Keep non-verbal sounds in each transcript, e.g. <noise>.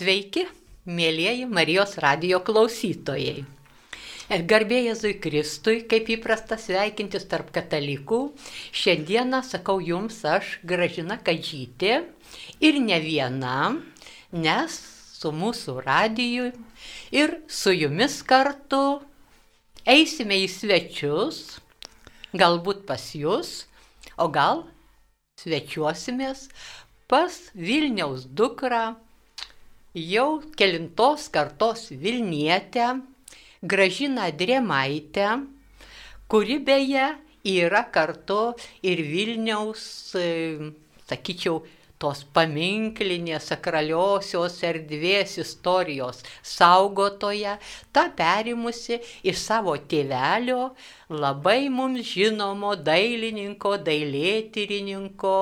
Sveiki, mėlyjeji Marijos radio klausytojai. Garbė Jėzui Kristui, kaip įprasta sveikintis tarp katalikų, šiandieną sakau jums aš gražina Kadžytė ir ne viena, nes su mūsų radiju ir su jumis kartu eisime į svečius, galbūt pas jūs, o gal svečiuosimės pas Vilniaus dukrą jau kelintos kartos Vilnietę, Gražiną Drėmaitę, kuri beje yra kartu ir Vilniaus, e, sakyčiau, tos paminklinės sakraliosios erdvės istorijos saugotoja, tą perimusi iš savo tėvelio, labai mums žinomo dailininko, dailėtyrininko,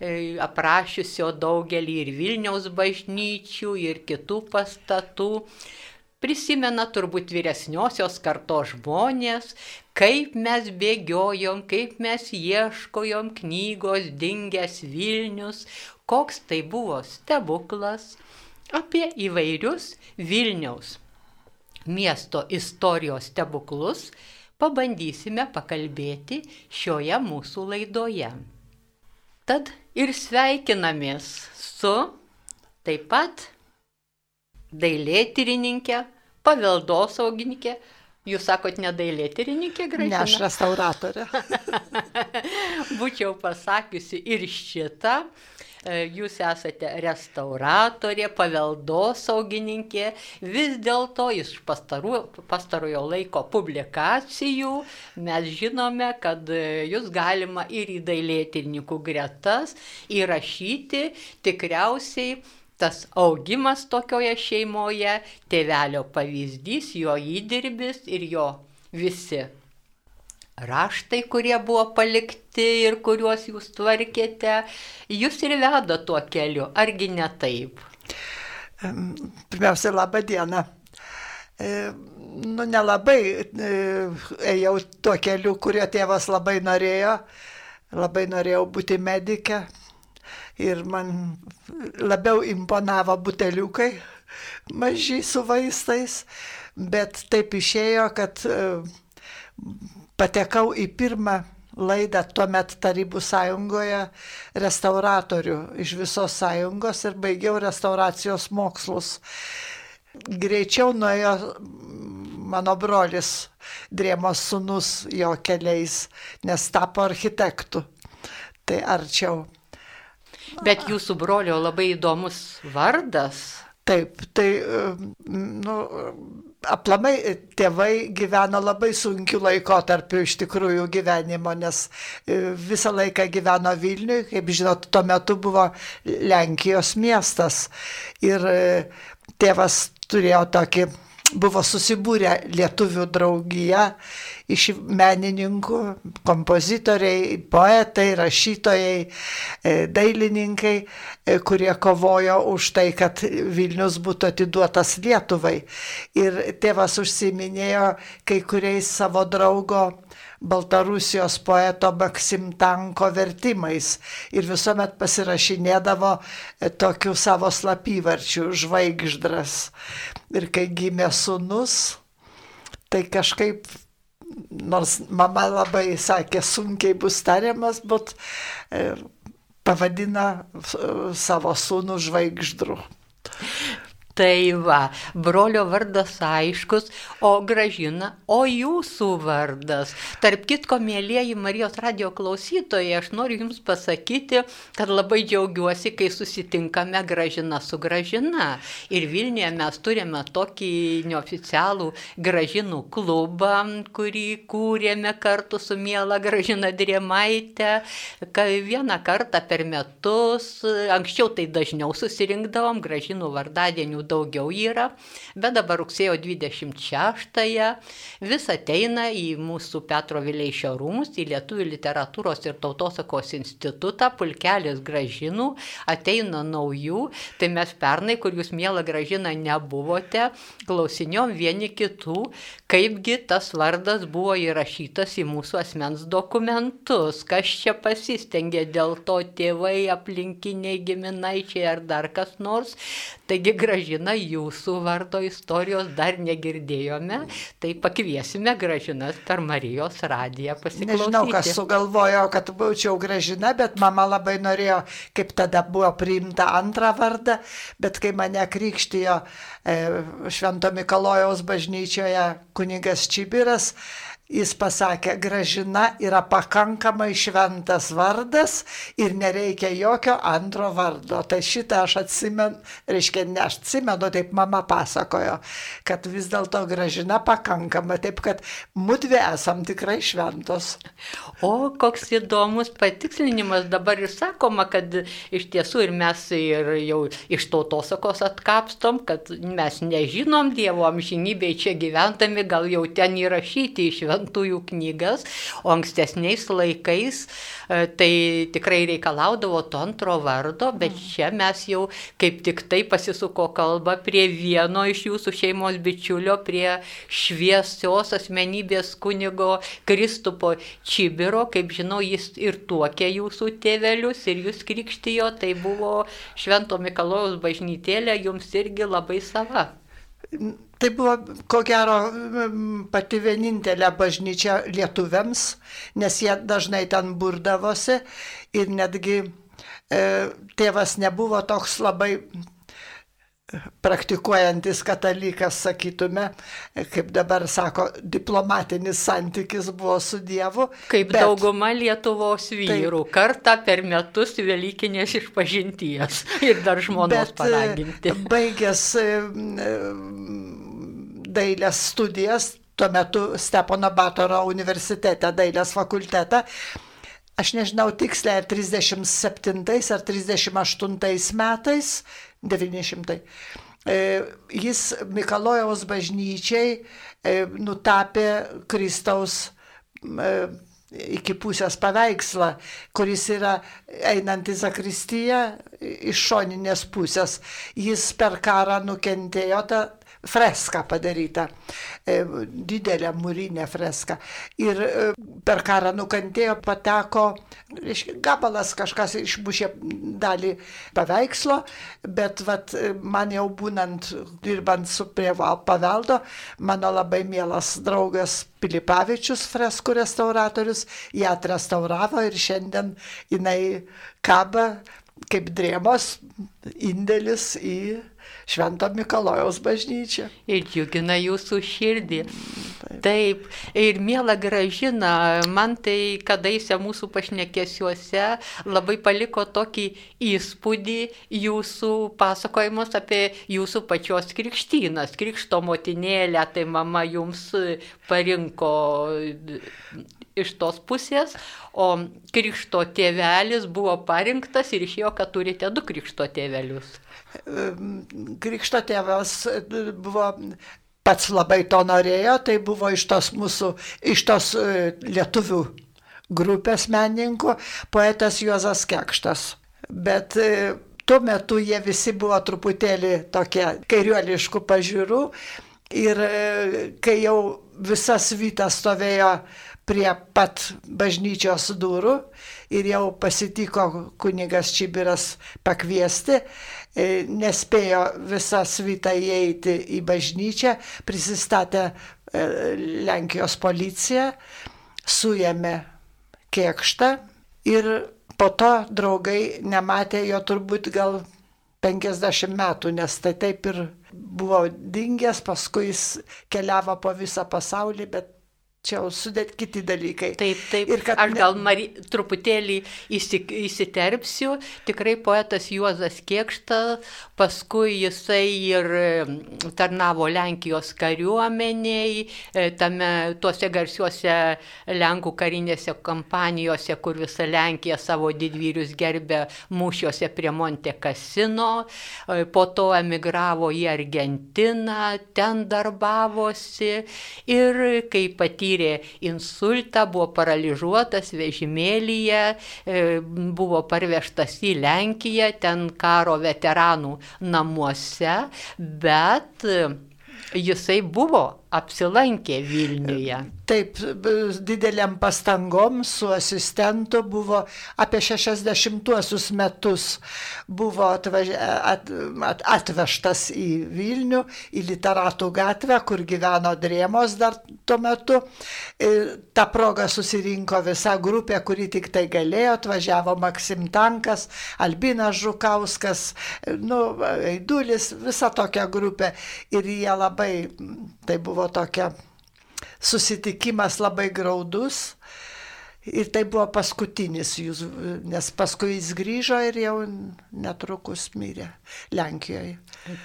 e, aprašiusio daugelį ir Vilniaus bažnyčių, ir kitų pastatų. Prisimena turbūt vyresniosios kartos žmonės, kaip mes bėgiojom, kaip mes ieškojom knygos dingęs Vilnius, koks tai buvo stebuklas apie įvairius Vilniaus miesto istorijos stebuklus pabandysime pakalbėti šioje mūsų laidoje. Tad ir sveikinamės su taip pat dailėtyrininkė, paveldosaugininkė. Jūs sakot, ne dailėtyrininkė, gražiai. Ne, aš restauratorė. <laughs> Būčiau pasakiusi ir šitą. E, jūs esate restauratorė, paveldosaugininkė, vis dėlto iš pastaru, pastarojo laiko publikacijų mes žinome, kad jūs galima ir į dailėtyrininkų gretas įrašyti tikriausiai tas augimas tokioje šeimoje, tėvelio pavyzdys, jo įdirbis ir jo visi raštai, kurie buvo palikti ir kuriuos jūs tvarkėte, jūs ir veda tuo keliu, argi ne taip? Pirmiausia, laba diena. E, nu, nelabai e, ėjau tuo keliu, kurio tėvas labai norėjo. Labai norėjau būti medike, ir man labiau imponavo buteliukai maži su vaistais, bet taip išėjo, kad e, patekau į pirmą laidą tuomet Tarybų sąjungoje restauratorių iš visos sąjungos ir baigiau restauracijos mokslus. Greičiau nuėjo mano brolis, Drėmos sunus jo keliais, nes tapo architektų. Tai arčiau. Bet jūsų brolio labai įdomus vardas. Taip, tai, nu, aplamai tėvai gyveno labai sunkiu laikotarpiu iš tikrųjų gyvenimo, nes e, visą laiką gyveno Vilniui, kaip žinot, tuo metu buvo Lenkijos miestas. Ir e, tėvas turėjo tokį buvo susibūrę lietuvių draugija iš menininkų, kompozitoriai, poetai, rašytojai, e, dailininkai, e, kurie kovojo už tai, kad Vilnius būtų atiduotas Lietuvai. Ir tėvas užsiminėjo kai kuriais savo draugo Baltarusijos poeto Maksim Tanko vertimais ir visuomet pasirašinėdavo e, tokių savo slapyvarčių žvaigždras. Ir kai gimė sunus, tai kažkaip, nors mama labai sakė, sunkiai bus tariamas, bet e, pavadina savo sūnų žvaigždru. Tai va, brolio vardas aiškus, o gražina, o jūsų vardas. Tarp kitko, mėlyjeji Marijos radio klausytojai, aš noriu Jums pasakyti, kad labai džiaugiuosi, kai susitinkame gražina su gražina. Ir Vilniuje mes turime tokį neoficialų gražinų klubą, kurį kūrėme kartu su miela gražina Drėmaitė. Vieną kartą per metus, anksčiau tai dažniau susirinkdavom gražinų vardadienių daugiau yra, bet dabar rugsėjo 26-ąją vis ateina į mūsų Petro Vileišio rūmus, į Lietuvių literatūros ir tautosakos institutą, pulkelis gražinų, ateina naujų, tai mes pernai, kur jūs mėla gražina nebuvote, klausiniom vieni kitų, kaipgi tas vardas buvo įrašytas į mūsų asmens dokumentus, kas čia pasistengė dėl to tėvai, aplinkiniai giminaičiai ar dar kas nors. Taigi gražina jūsų vardo istorijos dar negirdėjome, tai pakviesime gražinas per Marijos radiją pasiklausyti. Nežinau, kas sugalvojo, kad būčiau gražina, bet mama labai norėjo, kaip tada buvo priimta antrą vardą, bet kai mane krikštijo e, Švento Mikalojaus bažnyčioje kunigas Čibiras, Jis pasakė, gražina yra pakankamai šventas vardas ir nereikia jokio antro vardo. Tai šitą aš atsimenu, reiškia, ne aš atsimenu, taip mama pasakojo, kad vis dėlto gražina pakankama, taip kad mudvi esam tikrai šventos. O koks įdomus patikslinimas dabar ir sakoma, kad iš tiesų ir mes ir jau iš tautosakos atkapstom, kad mes nežinom Dievo amžinybėje čia gyventami, gal jau ten įrašyti iš šventų šventųjų knygas, o ankstesniais laikais e, tai tikrai reikalaudavo to antro vardo, bet mm. čia mes jau kaip tik tai pasisuko kalba prie vieno iš jūsų šeimos bičiulio, prie šviesios asmenybės kunigo Kristupo Čibiro, kaip žinau, jis ir tuokė jūsų tėvelius ir jūs krikštijo, tai buvo Švento Mikalojaus bažnytėlė jums irgi labai sava. Tai buvo, ko gero, pati vienintelė bažnyčia lietuviams, nes jie dažnai ten burdavosi ir netgi e, tėvas nebuvo toks labai praktikuojantis katalikas, sakytume, kaip dabar sako, diplomatinis santykis buvo su Dievu. Kaip bet, dauguma Lietuvos vyrų, taip, kartą per metus Velykinės išpažinties ir dar žmonos bet, paraginti. Baigęs dailės studijas, tuo metu Stepono Batoro universitete, dailės fakultetą, aš nežinau tiksliai, ar 37 ar 38 metais 900. E, jis Mikalojaus bažnyčiai e, nutapė Kristaus e, iki pusės paveikslą, kuris yra einant į Zakristiją iš šoninės pusės. Jis per karą nukentėjo, ta freska padaryta, e, didelė mūrinė freska. Ir e, per karą nukentėjo, pateko, gabalas kažkas išmušė dalį paveikslo, bet vat, man jau būnant, dirbant su prie paveldo, mano labai mielas draugas Pilipavičius, freskų restauratorius, ją atrestauravo ir šiandien jinai kaba kaip drėmos indėlis į Švento Mikalojaus bažnyčia. Ir džiugina jūsų širdį. Taip. Taip, ir mėla gražina, man tai kadaise mūsų pašnekėsiuose labai paliko tokį įspūdį jūsų pasakojimus apie jūsų pačios krikštynas. Krikšto motinėlę, tai mama jums parinko iš tos pusės, o krikšto tėvelis buvo parinktas ir išėjo, kad turite du krikšto tėvelius. Krikšto tėvas e, buvo pats labai to norėjo, tai buvo iš tos mūsų, iš tos e, lietuvių grupės menininkų, poetas Juozas Kekštas. Bet e, tuo metu jie visi buvo truputėlį tokie kairiuoliškų pažiūrų ir kai jau visas vytas stovėjo prie pat bažnyčios durų ir jau pasitiko kunigas Čibiras pakviesti, E, nespėjo visa svita įeiti į bažnyčią, prisistatė e, Lenkijos policija, suėmė kėkštą ir po to draugai nematė jo turbūt gal 50 metų, nes tai taip ir buvo dingęs, paskui jis keliavo po visą pasaulį, bet čia sudėt kiti dalykai. Taip, taip. Ir kad aš gal Mari, truputėlį įsi, įsiterpsiu. Tikrai poetas Juozas Kiekšta, paskui jisai ir tarnavo Lenkijos kariuomeniai, e, tame tuose garsiuose Lenkų karinėse kampanijose, kur visa Lenkija savo didvyrius gerbė mūšiuose prie Monte Casino, e, po to emigravo į Argentiną, ten darbavosi ir kai patyrė patyrė insultą, buvo paralyžiuotas vežimėlyje, e, buvo parvežtas į Lenkiją, ten karo veteranų namuose, bet jisai buvo apsilankė Vilniuje. Taip, dideliam pastangom su asistentu buvo apie 60-uosius metus buvo atvaž... at... At... atvežtas į Vilnių, į literatų gatvę, kur gyveno Drėmos dar tuo metu. Ir ta proga susirinko visa grupė, kuri tik tai galėjo, atvažiavo Maksim Tankas, Albinas Žukauskas, nu, Eidulis, visa tokia grupė. Ir jie labai, tai buvo buvo tokia susitikimas labai graudus. Ir tai buvo paskutinis jūs, nes paskui jis grįžo ir jau netrukus mirė Lenkijoje.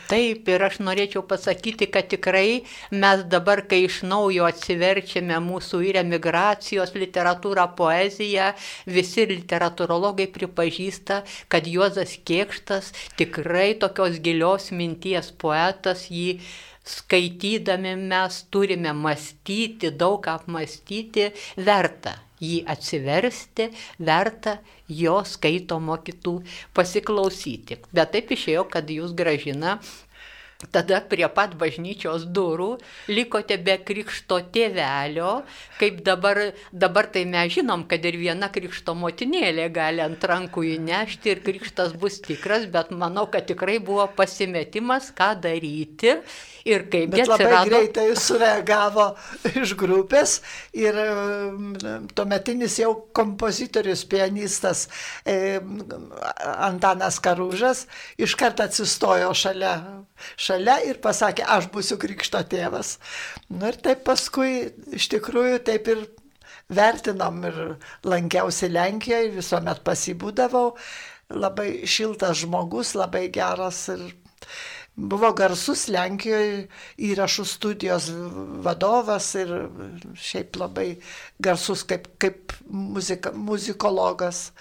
Taip, ir aš norėčiau pasakyti, kad tikrai mes dabar, kai iš naujo atsiverčiame mūsų ir emigracijos literatūrą, poeziją, visi literatūrologai pripažįsta, kad Juozas Kiekštas tikrai tokios gilios minties poetas jį skaitydami mes turime mąstyti, daug apmastyti, verta jį atsiversti, verta jo skaitomo kitų pasiklausyti. Bet taip išėjo, kad jūs gražina Tada prie pat bažnyčios durų likote be krikšto tėvelio, kaip dabar, dabar tai mes žinom, kad ir viena krikšto motinėlė gali ant rankų įnešti ir krikštas bus tikras, bet manau, kad tikrai buvo pasimetimas, ką daryti. Ir kaip bet labai atsirado... greitai sureagavo iš grupės ir tuometinis jau kompozitorius, pianistas e, Antanas Karūžas iškart atsistojo šalia šalia ir pasakė, aš būsiu krikšto tėvas. Na ir taip paskui iš tikrųjų taip ir vertinom ir lankiausi Lenkijoje, visuomet pasibūdavau. Labai šiltas žmogus, labai geras ir buvo garsus Lenkijoje įrašų studijos vadovas ir šiaip labai garsus kaip, kaip muzika, muzikologas.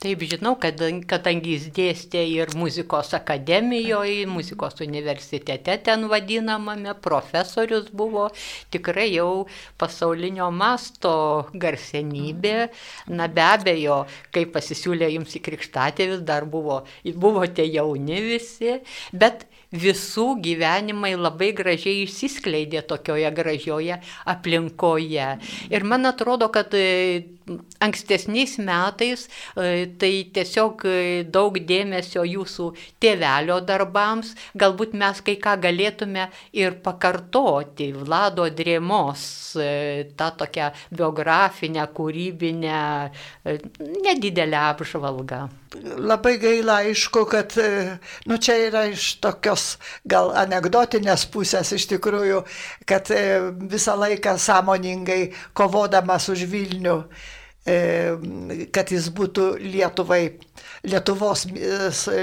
Taip, žinau, kad, kadangi jis dėstė ir muzikos akademijoje, muzikos universitete ten vadinamame, profesorius buvo tikrai jau pasaulinio masto garsenybė. Na be abejo, kai pasisiūlė jums į krikštatėvis, dar buvo, buvote jauni visi, bet visų gyvenimai labai gražiai išsiskleidė tokioje gražioje aplinkoje. Ir man atrodo, kad e, ankstesniais metais e, tai tiesiog e, daug dėmesio jūsų tėvelio darbams, galbūt mes kai ką galėtume ir pakartoti Vlado Drėmos tą tokią biografinę, kūrybinę, nedidelę apžvalgą labai gaila, aišku, kad, nu čia yra iš tokios gal anegdotinės pusės iš tikrųjų, kad e, visą laiką sąmoningai kovodamas už Vilnių, e, kad jis būtų Lietuvai, Lietuvos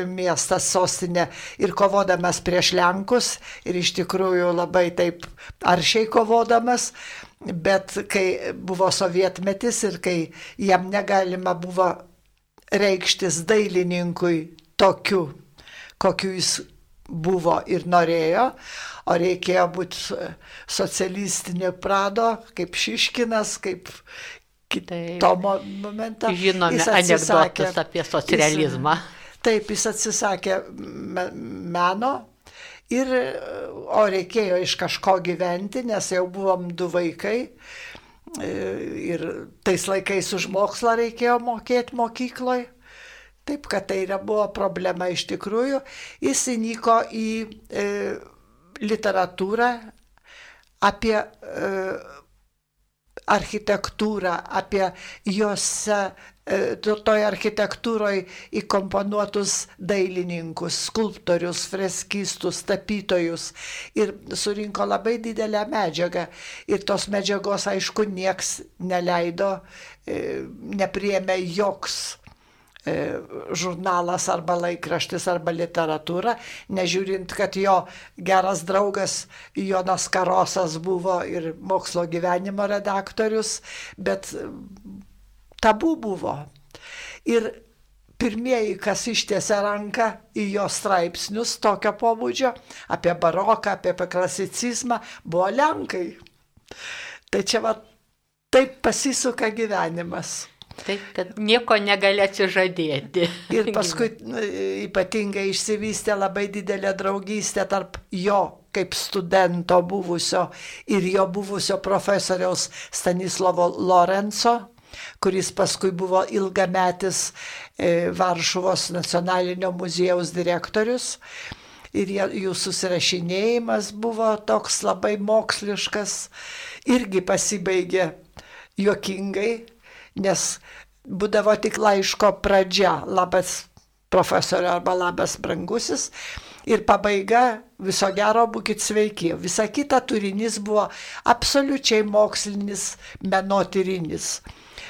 miestas sostinė ir kovodamas prieš Lenkus ir iš tikrųjų labai taip aršiai kovodamas, bet kai buvo sovietmetis ir kai jam negalima buvo reikštis dailininkui tokiu, kokiu jis buvo ir norėjo, o reikėjo būti socialistinė prado, kaip Šiškinas, kaip kito momento. Žinome anegdotus apie socializmą. Jis, taip, jis atsisakė meno. Ir, o reikėjo iš kažko gyventi, nes jau buvom du vaikai E, ir tais laikais už mokslą reikėjo mokėti mokykloje. Taip, kad tai buvo problema iš tikrųjų. Jis įnyko į e, literatūrą apie e, architektūrą, apie juose toje architektūroje įkomponuotus dailininkus, skulptorius, freskistus, tapytojus ir surinko labai didelę medžiagą. Ir tos medžiagos, aišku, nieks neleido, nepriemė joks E, žurnalas arba laikraštis arba literatūra, nežiūrint, kad jo geras draugas Jonas Karosas buvo ir mokslo gyvenimo redaktorius, bet tabu buvo. Ir pirmieji, kas ištiesė ranką į jo straipsnius tokio pobūdžio, apie baroką, apie klasicizmą, buvo Lenkai. Tai čia va taip pasisuka gyvenimas. Taip, kad nieko negali atsižadėti. Ir paskui nu, ypatingai išsivystė labai didelė draugystė tarp jo kaip studento buvusio ir jo buvusio profesoriaus Stanislovo Lorenzo, kuris paskui buvo ilgametis e, Varšuvos nacionalinio muziejaus direktorius. Ir jų susirašinėjimas buvo toks labai moksliškas, irgi pasibaigė juokingai, nes būdavo tik laiško pradžia, labas profesoriu arba labas brangusis. Ir pabaiga viso gero būkite sveiki. Visa kita turinys buvo absoliučiai mokslinis, menotyrinis.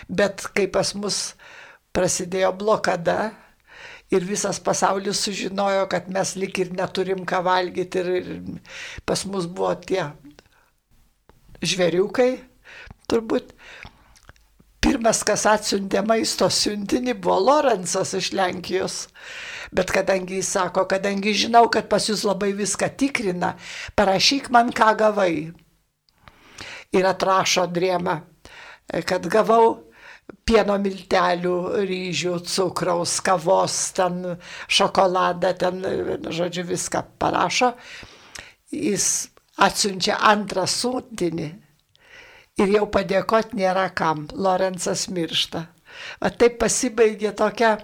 Bet kai pas mus prasidėjo blokada ir visas pasaulis sužinojo, kad mes lik ir neturim ką valgyti ir, ir pas mus buvo tie žvėriukai, turbūt Pirmas, kas atsiuntė maisto siuntinį, buvo Lorenzas iš Lenkijos. Bet kadangi jis sako, kadangi žinau, kad pas jūs labai viską tikrina, parašyk man, ką gavai. Ir atrašo drėmą, kad gavau pieno miltelių, ryžių, cukraus, kavos, ten šokoladą, ten, žodžiu, viską parašo. Jis atsiunčia antrą siuntinį ir jau padėkoti nėra kam. Lorenzas miršta. O taip pasibaigė tokia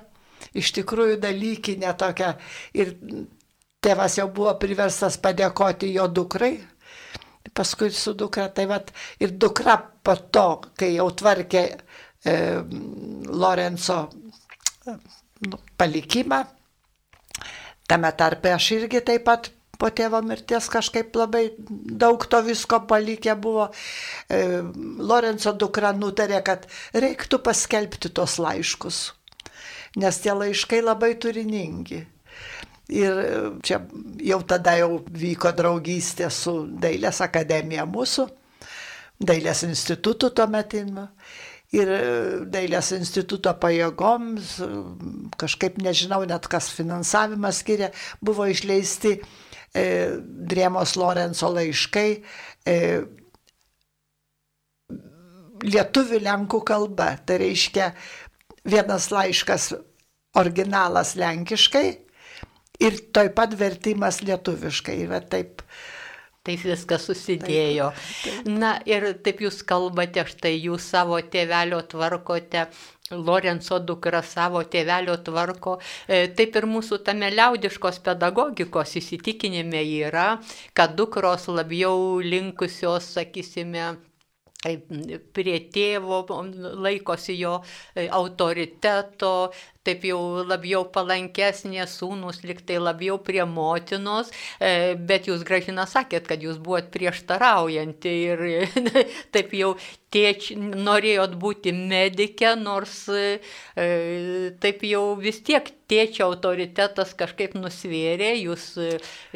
iš tikrųjų dalykinė tokia. Ir tėvas jau buvo priverstas padėkoti jo dukrai. Paskui su dukra, tai vad ir dukra po to, kai jau tvarkė e, Lorenzo nu, palikimą, tame tarpe aš irgi taip pat po tėvo mirties kažkaip labai daug to visko palikę buvo. E, Lorenzo dukra nutarė, kad reiktų paskelbti tos laiškus, nes tie laiškai labai turiningi. Ir čia jau tada jau vyko draugystė su Dailės akademija mūsų, Dailės institutų tuo metinu. Ir Dailės instituto pajėgoms, kažkaip nežinau net kas finansavimą skiria, buvo išleisti Drėmos Lorenzo laiškai e, lietuvių lenkų kalba. Tai reiškia vienas laiškas originalas lenkiškai ir toj pat vertimas lietuviškai. Ir taip Taip viskas susidėjo. Taip, taip. Na ir taip jūs kalbate, štai jūs savo tėvelio tvarkote Lorenzo dukra savo tėvelio tvarko. E, taip ir mūsų tame liaudiškos pedagogikos įsitikinime yra, kad dukros labiau linkusios, sakysime, prie tėvo laikosi jo e, autoriteto, taip jau labiau palankesnės sūnus, liktai labiau prie motinos, e, bet jūs gražina sakėt, kad jūs buvot prieštaraujanti ir <laughs> taip jau tėč, norėjot būti medike, nors e, taip jau vis tiek tėčio autoritetas kažkaip nusvėrė, jūs e,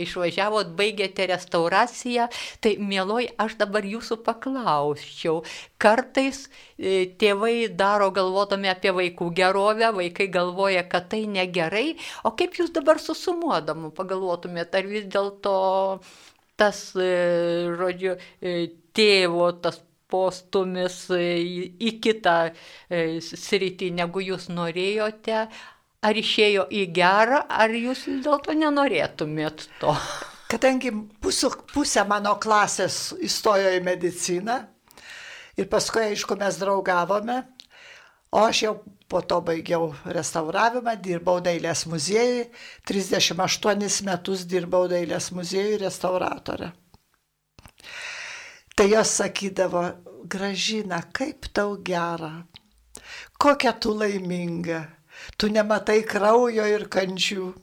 išvažiavot, baigėte restauraciją, tai mieloj, aš dabar jūsų paklausčiau, kartais e, tėvai daro galvodami apie vaikų gerovę, vaikai galvoja, kad tai negerai, o kaip jūs dabar susumuodamu pagalvotumėte, ar vis dėlto tas, e, žodžiu, e, tėvo tas postumis į kitą sritį, negu jūs norėjote, ar išėjo į gerą, ar jūs vis dėlto nenorėtumėt to? Kadangi pusė mano klasės įstojo į mediciną ir paskui, aišku, mes draugavome, O aš jau po to baigiau restauravimą, dirbau dailės muziejui, 38 metus dirbau dailės muziejui restauratorė. Tai jos sakydavo, gražina, kaip tau gera. kokia tu laiminga, tu nematai kraujo ir kančių.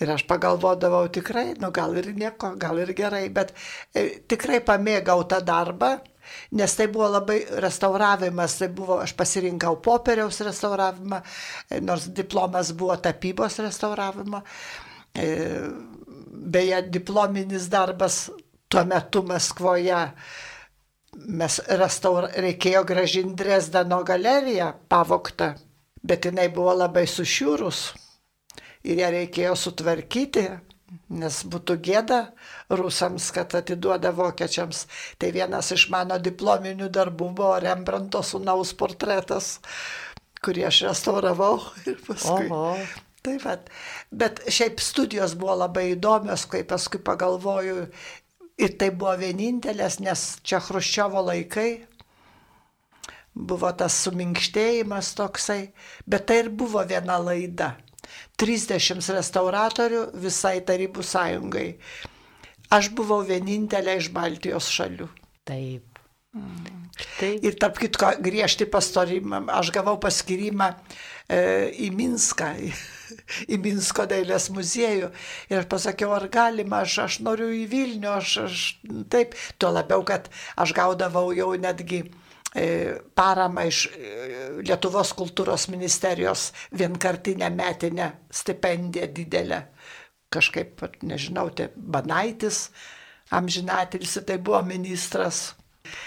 Ir aš pagalvodavau tikrai, nu gal ir nieko, gal ir gerai, bet e, tikrai pamėgau tą darbą, nes tai buvo labai restauravimas, tai buvo, aš pasirinkau popieriaus restauravimą, nors diplomas buvo tapybos restauravimo. E, beje, diplominis darbas tuo metu Maskvoje mes restaur... reikėjo gražinti Dresdeno galeriją pavoktą, bet jinai buvo labai sušiūrus ir ją reikėjo sutvarkyti, nes būtų gėda rusams, kad atiduoda vokiečiams. Tai vienas iš mano diplominių darbų buvo Rembrandto sunaus portretas, kurį aš restauravau <laughs> ir paskui. Oho. Taip pat. Bet šiaip studijos buvo labai įdomios, kai paskui pagalvoju, Ir tai buvo vienintelės, nes čia Hruščiovo laikai buvo tas suminkštėjimas toksai, bet tai ir buvo viena laida. 30 restauratorių visai Tarybų sąjungai. Aš buvau vienintelė iš Baltijos šalių. Taip. Mm. Taip. Ir tarp kitko, griežti pastorimą, aš gavau paskirimą e, į Minską, <laughs> į Minsko dailės muziejų. Ir aš pasakiau, ar galima, aš, aš noriu į Vilnių, aš, aš taip, tuo labiau, kad aš gaudavau jau netgi paramą iš e, Lietuvos kultūros ministerijos vienkartinę metinę stipendiją didelę. Kažkaip, nežinau, tai Banaitis, amžinatilis, tai buvo ministras.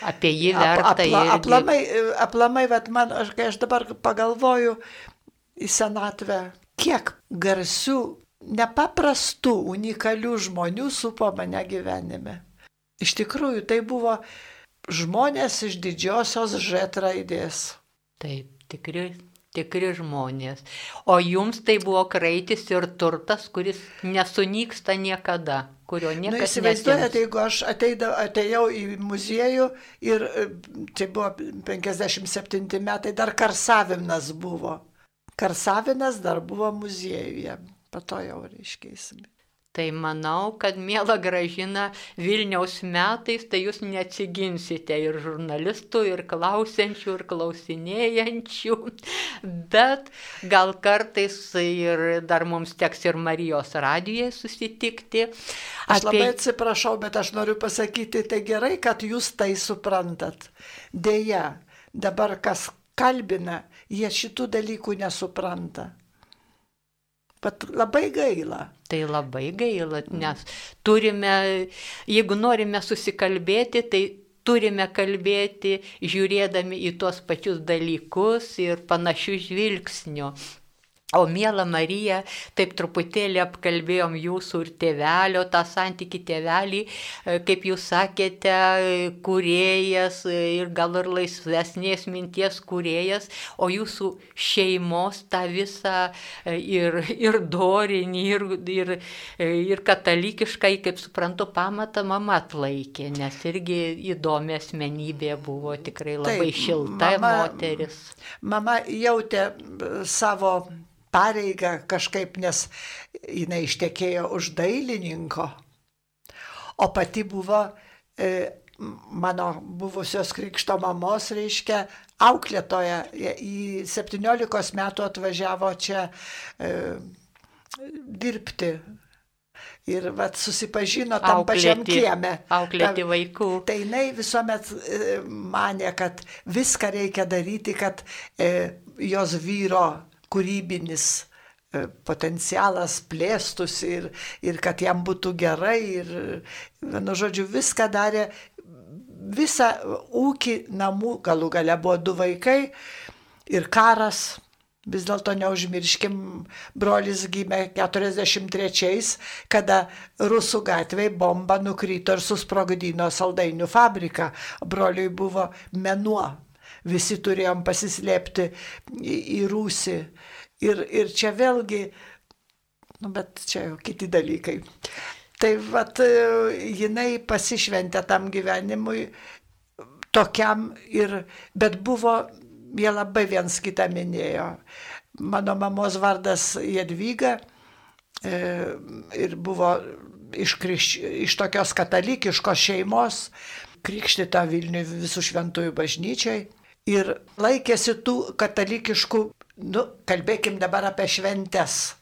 Apie jį verta. Ap, apla, aplamai, aplamai, bet man, aš, kai aš dabar pagalvoju į senatvę, kiek garsių, nepaprastų, unikalių žmonių supo mane gyvenime. Iš tikrųjų, tai buvo žmonės iš didžiosios Ž raidės. Taip, tikri, tikri žmonės. O jums tai buvo kraitis ir turtas, kuris nesunyksta niekada, kurio niekas nu, neįsivaizduojate, jeigu aš ateidau, atėjau į muziejų ir tai buvo 57 metai, dar karsavimas buvo. Karsavinas dar buvo muziejuje, po to jau reiškėsime. Tai manau, kad mėla gražina Vilniaus metais, tai jūs neatsiginsite ir žurnalistų, ir klausiančių, ir klausinėjančių, bet gal kartais ir dar mums teks ir Marijos radijoje susitikti. Aš Apie... labai atsiprašau, bet aš noriu pasakyti, tai gerai, kad jūs tai suprantat. Deja, dabar kas kalbina, jie šitų dalykų nesupranta. Bet labai gaila. Tai labai gaila, nes turime, jeigu norime susikalbėti, tai turime kalbėti žiūrėdami į tuos pačius dalykus ir panašių žvilgsnių. O mėla Marija, taip truputėlį apkalbėjom jūsų ir tėvelio, tą santyki tėvelį, e, kaip jūs sakėte, kuriejas ir gal ir laisvesnės minties kuriejas, o jūsų šeimos tą visą e, ir, ir dorinį, ir, ir, e, ir katalikiškai, kaip suprantu, pamatą mama atlaikė, nes irgi įdomi asmenybė buvo, tikrai labai taip, šilta mama, moteris. Mama jautė savo pareigą kažkaip, nes jinai ištekėjo už dailininko, o pati buvo e, mano buvusios krikšto mamos, reiškia, auklėtoja. Į 17 metų atvažiavo čia e, dirbti. Ir vat, susipažino tam auklėti, pačiam kieme. Auklėti vaikų. Tai jinai visuomet e, mane, kad viską reikia daryti, kad e, jos vyro kūrybinis e, potencialas plėstųsi ir, ir kad jam būtų gerai. Ir, vienu žodžiu, viską darė, visą ūkį namų, galų gale buvo du vaikai ir karas. Vis dėlto neužmirškim, brolis gimė 43-ais, kada Rusų gatvėje bomba nukrito ir susprogdino saldainių fabriką. Broliui buvo menuo visi turėjom pasislėpti į, į rūsį. Ir, ir čia vėlgi, nu, bet čia jau kiti dalykai. Tai vat, jinai pasišventė tam gyvenimui tokiam ir, bet buvo, jie labai viens kitą minėjo. Mano mamos vardas Jedvyga e, ir buvo iš, krikš, iš tokios katalikiškos šeimos, krikštita Vilniui visų šventųjų bažnyčiai. Ir laikėsi tų katalikiškų, nu, kalbėkim dabar apie šventes,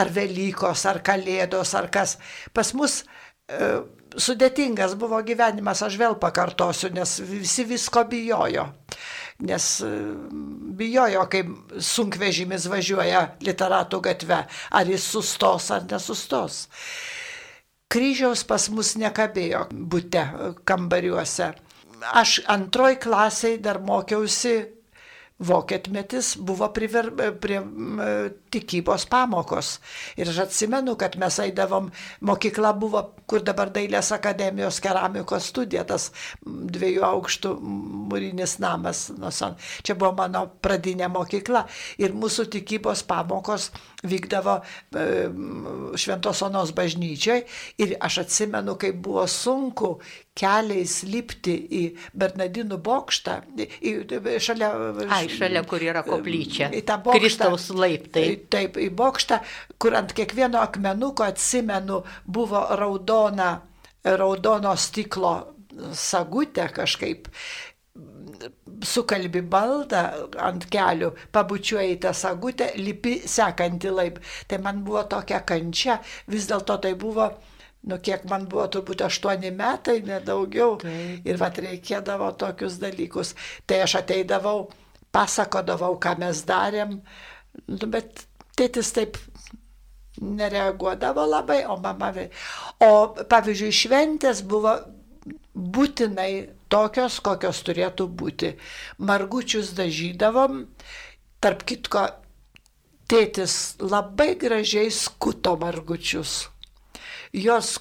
ar Velykos, ar Kalėdos, ar kas. Pas mus e, sudėtingas buvo gyvenimas, aš vėl pakartosiu, nes visi visko bijojo. Nes e, bijojo, kai sunkvežimis važiuoja literatų gatve, ar jis sustos ar nesustos. Kryžiaus pas mus nekabėjo būte kambariuose. Aš antroj klasiai dar mokiausi vokietmetis buvo priver, prie tikybos pamokos. Ir aš atsimenu, kad mes eidavom, mokykla buvo, kur dabar Dailės akademijos keramikos studija, tas dviejų aukštų mūrinis namas. Čia buvo mano pradinė mokykla. Ir mūsų tikybos pamokos vykdavo e, Šventos Onos bažnyčiai. Ir aš atsimenu, kaip buvo sunku keliais lipti į Bernardinų bokštą, į, šalia... Ai, šalia, kur yra koplyčia. Į tą bokštą. Kristaus laiptai. Taip, į bokštą, kur ant kiekvieno akmenuko, atsimenu, buvo raudona, raudono stiklo sagutė kažkaip sukalbi baldą ant kelių, pabučiuoji tą sagutę, lipi sekantį laip. Tai man buvo tokia kančia, vis dėlto tai buvo nu kiek man buvo turbūt aštuoni metai, nedaugiau. Taip. Ir vat reikėdavo tokius dalykus. Tai aš ateidavau, pasakodavau, ką mes darėm, nu, bet tėtis taip nereaguodavo labai, o mama. O pavyzdžiui, šventės buvo būtinai tokios, kokios turėtų būti. Margučius dažydavom, tarp kitko, tėtis labai gražiai skuto margučius jos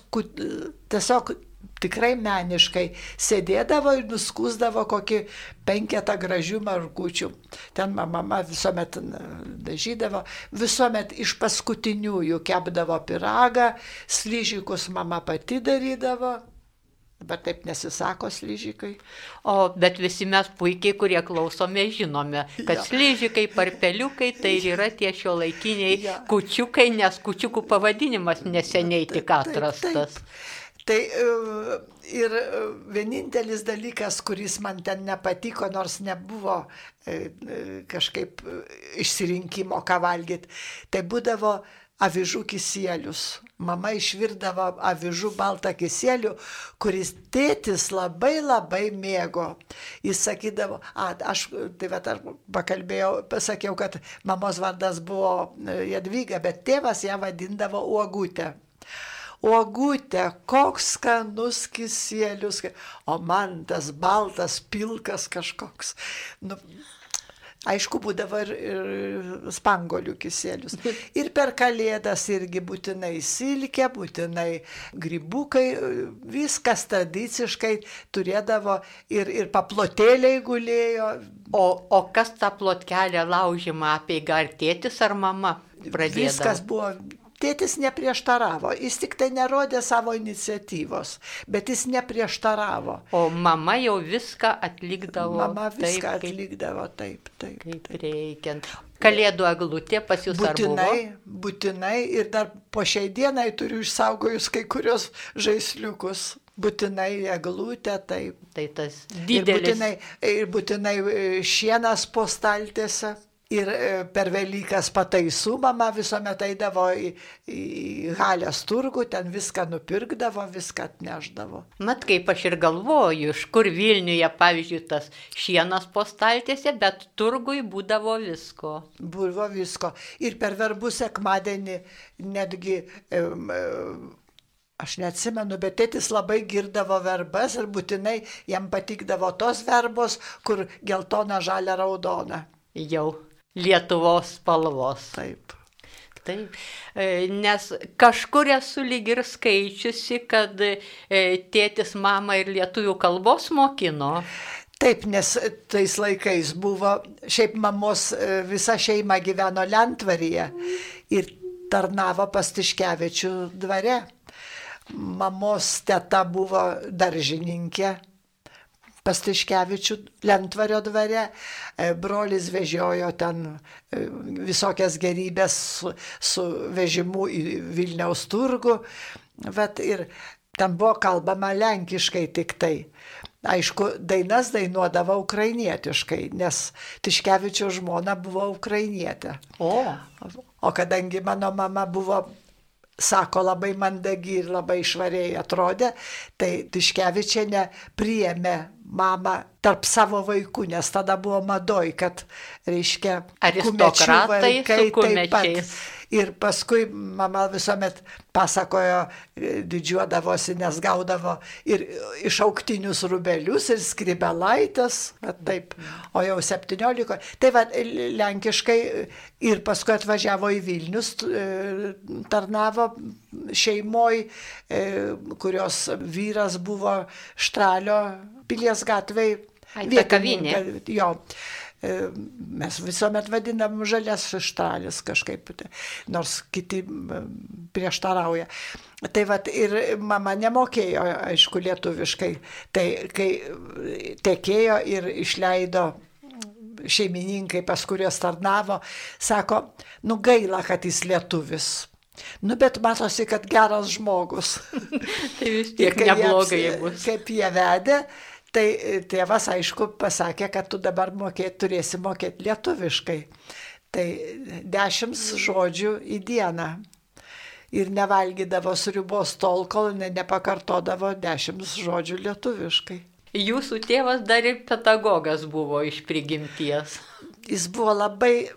tiesiog tikrai meniškai sėdėdavo ir nuskusdavo kokį penketą gražių margučių. Ten mama visuomet dažydavo, visuomet iš paskutiniųjų kepdavo piragą, slyžikus mama pati darydavo. Bet taip nesisako slyžikai. O, bet visi mes puikiai, kurie klausome, žinome, kad ja. slyžikai, parpeliukai tai yra tie šio laikiniai ja. kučiukai, nes kučiukų pavadinimas neseniai tik atrastas. Taip, taip. Tai e, ir e, vienintelis dalykas, kuris man ten nepatiko, nors nebuvo e, kažkaip išsirinkimo, ką valgyti, tai būdavo avižų kisėlius. Mama išvirdavo avižų baltą kisėlių, kuris tėtis labai labai mėgo. Jis sakydavo, a, aš, tai va, aš pakalbėjau, pasakiau, kad mamos vardas buvo e, Jadvyga, bet tėvas ją vadindavo uogutė. Uogutė, koks skanus kisėlius, o man tas baltas, pilkas kažkoks. Nu, Aišku, būdavo ir, ir spangolių kisėlius. Ir per kalėdas irgi būtinai silkė, būtinai grybukai, viskas tradiciškai turėdavo ir, ir paplotėliai gulėjo. O, o kas tą plotkelę laužymą apie gartėtis ar mama? Pradėdavo? Viskas buvo Tėtis neprieštaravo, jis tik tai nerodė savo iniciatyvos, bet jis neprieštaravo. O mama jau viską atlikdavo. Mama viską taip, atlikdavo taip, taip. Kaip taip. reikiant. Kalėdų eglutė pas jūs būtinai, būtinai ir dar po šiai dienai turiu išsaugojus kai kurios žaisliukus. Būtinai eglutė, taip. Tai tas didelis. Ir būtinai, ir būtinai šienas po staltėse. Ir e, per Velykas pataisų mama visuomet eidavo į, į Halės turgų, ten viską nupirkdavo, viską atneždavo. Mat, kaip aš ir galvoju, iš kur Vilniuje, pavyzdžiui, tas šienas postaltėse, bet turgui būdavo visko. Buvo visko. Ir per verbų sekmadienį netgi... Um, Aš neatsimenu, bet tėtis labai girdavo verbas ir būtinai jam patikdavo tos verbos, kur geltona, žalia, raudona. Jau Lietuvos spalvos. Taip. Taip, e, nes kažkur esu lyg ir skaičiusi, kad e, tėtis mama ir lietuvių kalbos mokino. Taip, nes tais laikais buvo, šiaip mamos e, visa šeima gyveno Lentvaryje ir tarnavo pastiškevičių dvare. Mamos teta buvo daržininkė, Pastiškevičių Lentvario dvare, e, brolis vežiojo ten e, visokias gerybės su, su vežimu į Vilniaus turgų. Vat ir ten buvo kalbama lenkiškai tik tai. Aišku, dainas dainuodavo ukrainietiškai, nes Tiškevičio žmona buvo ukrainietė. O. O kadangi mano mama buvo sako, labai mandagi ir labai švariai atrodė, tai Tiškevičiane priėmė mamą tarp savo vaikų, nes tada buvo madoj, kad, reiškia, aristokratai vaikai taip pat. Ir paskui mama visuomet pasakojo, didžiuodavosi, nes gaudavo ir išauktinius rubelius, ir skribelaitas, taip, o jau 17. Tai va, lenkiškai ir paskui atvažiavo į Vilnius, tarnavo šeimoji, kurios vyras buvo Štralio pilies gatvėje. Ai, kavinė. Jo. E, mes visuomet vadinam žalias štralis kažkaip, nors kiti prieštarauja. Tai vad ir mama nemokėjo, aišku, lietuviškai. Tai kai tekėjo ir išleido šeimininkai, pas kuriuos tarnavo, sako, nu gaila, kad jis lietuvis. Nu, bet matosi, kad geras žmogus. <laughs> tai vis tiek neblogai bus. Kaip jie vedė, Tai e, tėvas, aišku, pasakė, kad tu dabar mokėt, turėsi mokėti lietuviškai. Tai dešimt žodžių į dieną. Ir nevalgydavo sriubos tol, kol ne, nepakartodavo dešimt žodžių lietuviškai. Jūsų tėvas dar ir pedagogas buvo iš prigimties. Jis buvo labai,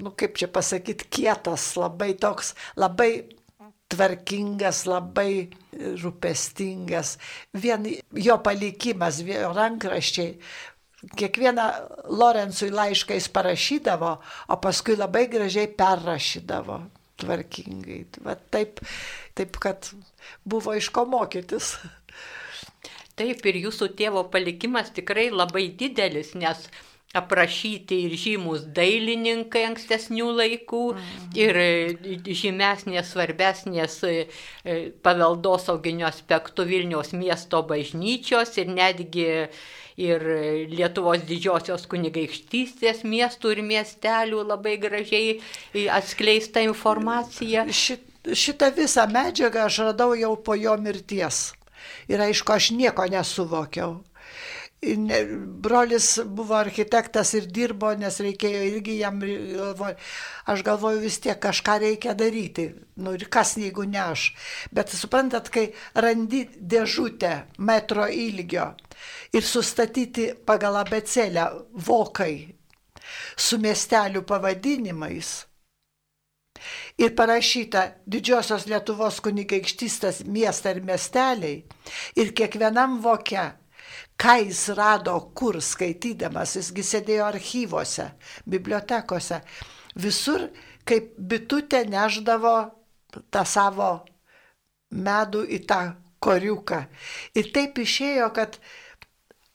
nu kaip čia pasakyti, kietas, labai toks, labai tvarkingas, labai rūpestingas. Vien jo palikimas, jo rankraščiai. Kiekvieną Lorencui laišką jis parašydavo, o paskui labai gražiai perrašydavo tvarkingai. Va taip, taip, kad buvo iš ko mokytis. Taip, ir jūsų tėvo palikimas tikrai labai didelis, nes aprašyti ir žymus dailininkai ankstesnių laikų, mhm. ir e, žymesnės, svarbesnės e, e, paveldosauginio aspektų Vilniaus miesto bažnyčios ir netgi ir Lietuvos didžiosios kunigaikštystės miestų ir miestelių labai gražiai atskleista informacija. Šit, šitą visą medžiagą aš radau jau po jo mirties. Ir aišku, aš nieko nesuvokiau. Brolis buvo architektas ir dirbo, nes reikėjo irgi jam, aš galvoju vis tiek kažką reikia daryti. Nu ir kas jeigu ne aš. Bet suprantat, kai randi dėžutę metro ilgio ir sustatyti pagal abecelę vokai su miestelių pavadinimais. Ir parašyta didžiosios Lietuvos kunigaikštystas miestą ir miesteliai. Ir kiekvienam vokia ką jis rado, kur skaitydamas, jisgi sėdėjo archyvose, bibliotekose. Visur, kaip bitutė neždavo tą savo medų į tą koriuką. Ir taip išėjo, kad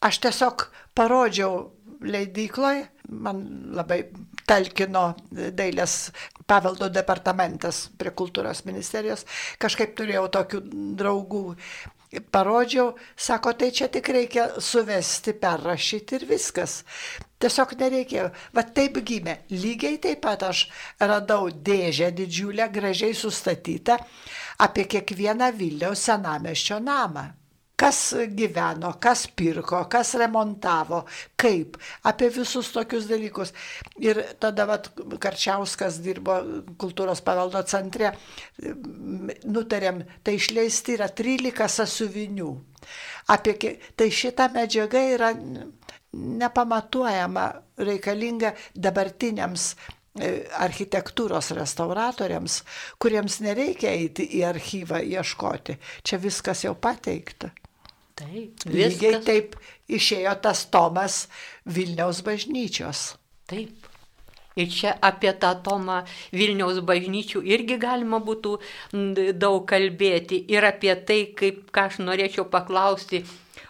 aš tiesiog parodžiau leidykloje, man labai talkino dailės paveldo departamentas prie kultūros ministerijos, kažkaip turėjau tokių draugų parodžiau, sako, tai čia tik reikia suvesti, perrašyti ir viskas. Tiesiog nereikėjo. Va taip gimė. Lygiai taip pat aš radau dėžę didžiulę, gražiai sustatytą apie kiekvieną Vilniaus senameščio namą kas gyveno, kas pirko, kas remontavo, kaip, apie visus tokius dalykus. Ir tada vat, Karčiauskas dirbo kultūros paveldo centre, nutarėm, tai išleisti yra 13 sąsiuvinių. Apie, tai šita medžiaga yra nepamatuojama, reikalinga dabartiniams e, architektūros restauratoriams, kuriems nereikia eiti į archyvą ieškoti. Čia viskas jau pateikta. Taip, viskas. lygiai taip išėjo tas Tomas Vilniaus bažnyčios. Taip. Ir čia apie tą Tomą Vilniaus bažnyčių irgi galima būtų daug kalbėti. Ir apie tai, kaip, ką aš norėčiau paklausti,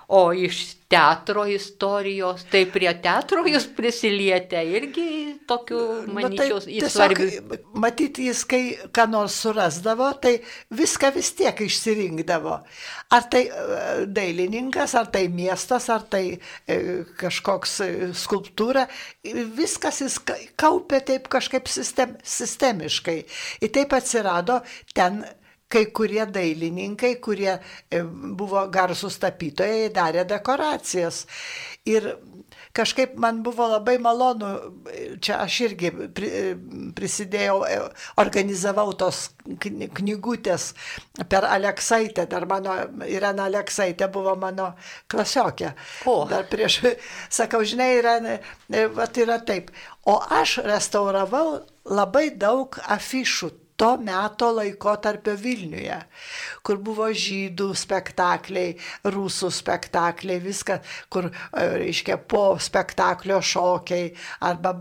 O iš teatro istorijos, tai prie teatro jūs prisilietę irgi tokių, manyčiau, nu, tai svarbių. Matyti, jis kai ką nors surasdavo, tai viską vis tiek išsirinkdavo. Ar tai e, dailininkas, ar tai miestas, ar tai e, kažkoks e, skulptūra, viskas jis kaupė taip kažkaip sistem, sistemiškai. Ir taip atsirado ten kai kurie dailininkai, kurie e, buvo garsūs tapytojai, darė dekoracijas. Ir kažkaip man buvo labai malonu, čia aš irgi prisidėjau, e, organizavau tos knygutės per Aleksaitę, dar mano Irena Aleksaitė buvo mano klasiokė. O. Dar prieš, <laughs> sakau, žinai, yra, e, vat yra taip. O aš restauravau labai daug afišų to meto laikotarpio Vilniuje, kur buvo žydų spektakliai, rusų spektakliai, viską, kur, e, reiškia, po spektaklio šokiai, arba,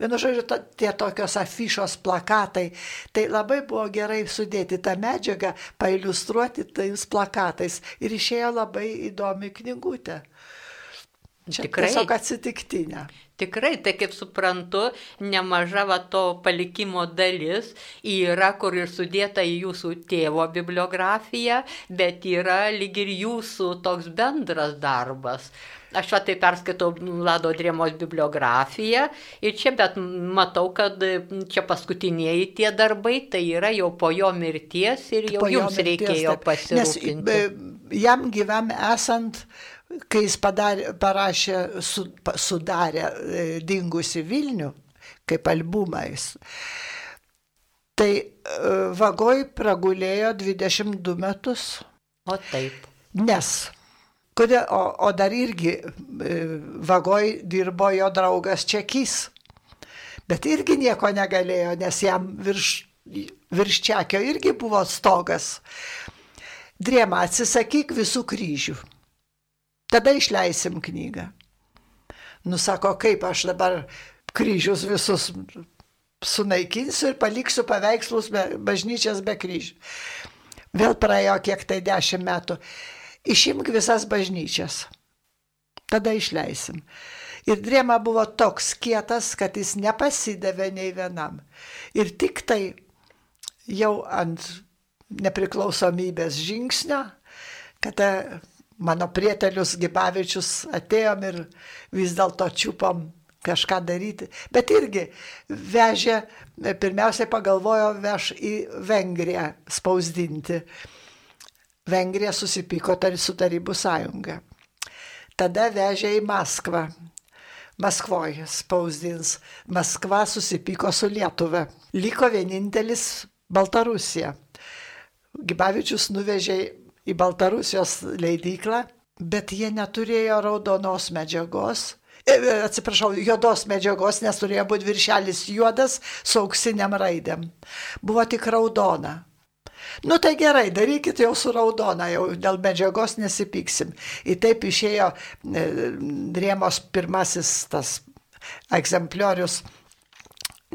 vienu žodžiu, tie tokios afišos plakatai. Tai labai buvo gerai sudėti tą medžiagą, pailustruoti tais plakatais ir išėjo labai įdomi knygutė. Čia Tikrai. tiesiog atsitiktinė. Tikrai, tai kaip suprantu, nemaža va to palikimo dalis yra, kur ir sudėta į jūsų tėvo bibliografiją, bet yra lyg ir jūsų toks bendras darbas. Aš va tai perskaitau Lado Drėmos bibliografiją ir čia bet matau, kad čia paskutiniai tie darbai, tai yra jau po jo mirties ir jau po jums mirties, reikėjo pasirūpinti. Nes jam gyvam esant kai jis padarė, parašė, su, sudarė e, dingusi Vilnių kaip albumais, tai e, vagoj pragulėjo 22 metus. O taip. Nes. Kodėl, o, o dar irgi e, vagoj dirbo jo draugas Čekys. Bet irgi nieko negalėjo, nes jam virš, virš Čekio irgi buvo stogas. Drėma, atsisakyk visų kryžių. Tada išleisim knygą. Nusako, kaip aš dabar kryžius visus sunaikinsiu ir paliksiu paveikslus be, bažnyčias be kryžių. Vėl praėjo kiek tai dešimt metų. Išimk visas bažnyčias. Tada išleisim. Ir drėma buvo toks kietas, kad jis nepasidavė nei vienam. Ir tik tai jau ant nepriklausomybės žingsnio, kada mano prietelius Gibavičius atėjom ir vis dėlto čiupom kažką daryti. Bet irgi vežė, pirmiausiai pagalvojo, veš į Vengriją spausdinti. Vengrija susipyko su Tarybų sąjunga. Tada vežė į Maskvą. Maskvoje spausdins. Maskva susipyko su Lietuva. Liko vienintelis Baltarusija. Gibavičius nuvežė į Baltarusijos leidyklą, bet jie neturėjo raudonos medžiagos. E, e, atsiprašau, juodos medžiagos, nes turėjo būti viršelis juodas su auksiniam raidėm. Buvo tik raudona. Nu tai gerai, darykit jau su raudona, jau dėl medžiagos nesipyksim. Ir taip išėjo e, Drėmos pirmasis tas egzempliorius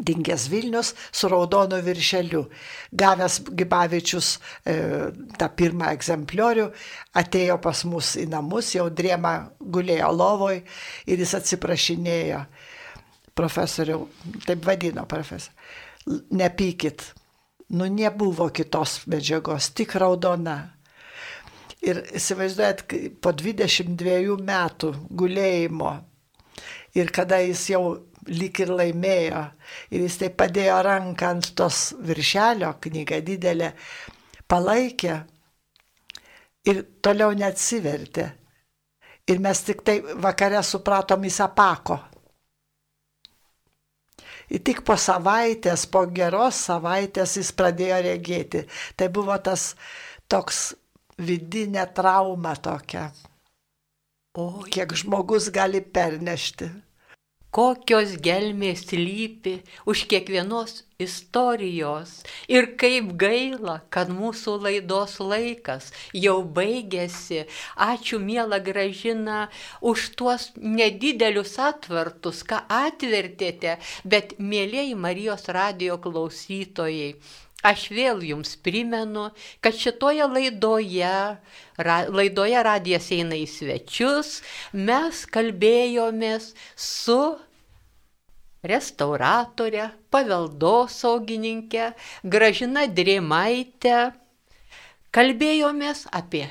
dingęs Vilnius su raudonu viršeliu. Gavęs Gibavičius e, tą pirmą egzempliorių, atėjo pas mus į namus, jau drėma gulėjo lovoj ir jis atsiprašinėjo. Profesoriau, taip vadino profesorius, nepykit, nu nebuvo kitos medžiagos, tik raudona. Ir įsivaizduojat, po 22 metų gulėjimo ir kada jis jau lyg ir laimėjo. Ir jis taip padėjo ranką ant tos viršelio, knyga didelė, palaikė ir toliau neatsivertė. Ir mes tik tai vakare supratom jis apako. Ir tik po savaitės, po geros savaitės jis pradėjo regėti. Tai buvo tas toks vidinė trauma tokia. O kiek žmogus gali pernešti kokios gelmės lypi už kiekvienos istorijos ir kaip gaila, kad mūsų laidos laikas jau baigėsi. Ačiū, mėla gražina, už tuos nedidelius atvartus, ką atvertėte, bet mėlyjei Marijos radio klausytojai. Aš vėl jums primenu, kad šitoje laidoje, ra, laidoje radijas eina į svečius, mes kalbėjomės su restauratorė, paveldosaugininkė, gražina Drėmaitė. Kalbėjomės apie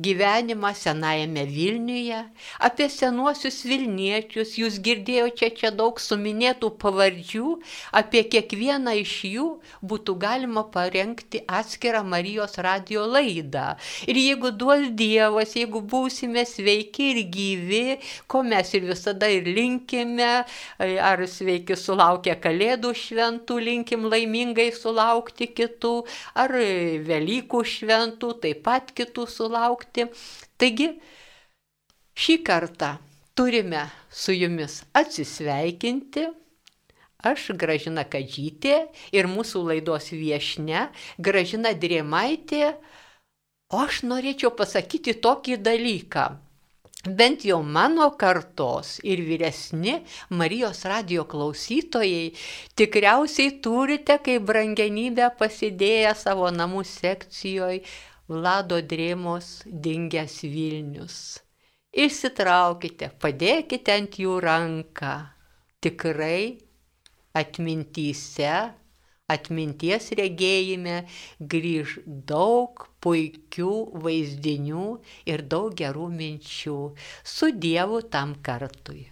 gyvenimą Senajame Vilniuje, apie senuosius Vilniečius, jūs girdėjote čia daug suminėtų pavardžių, apie kiekvieną iš jų būtų galima parengti atskirą Marijos radio laidą. Ir jeigu duos Dievas, jeigu būsime sveiki ir gyvi, ko mes ir visada ir linkime, ar sveiki sulaukę Kalėdų šventų, linkim laimingai sulaukti kitų, ar Velykų šventų, taip pat kitų sulaukti laukti. Taigi, šį kartą turime su jumis atsisveikinti. Aš Gražina Kadžytė ir mūsų laidos viešne Gražina Drėmaitė. O aš norėčiau pasakyti tokį dalyką. Bent jau mano kartos ir vyresni Marijos radio klausytojai tikriausiai turite kaip brangenybę pasidėję savo namų sekcijoje Vlado Drėmos dingęs Vilnius. Išsitraukite, padėkite ant jų ranką. Tikrai atmintyse, atminties regėjime grįž daug puikių vaizdinių ir daug gerų minčių. Su Dievu tam kartui.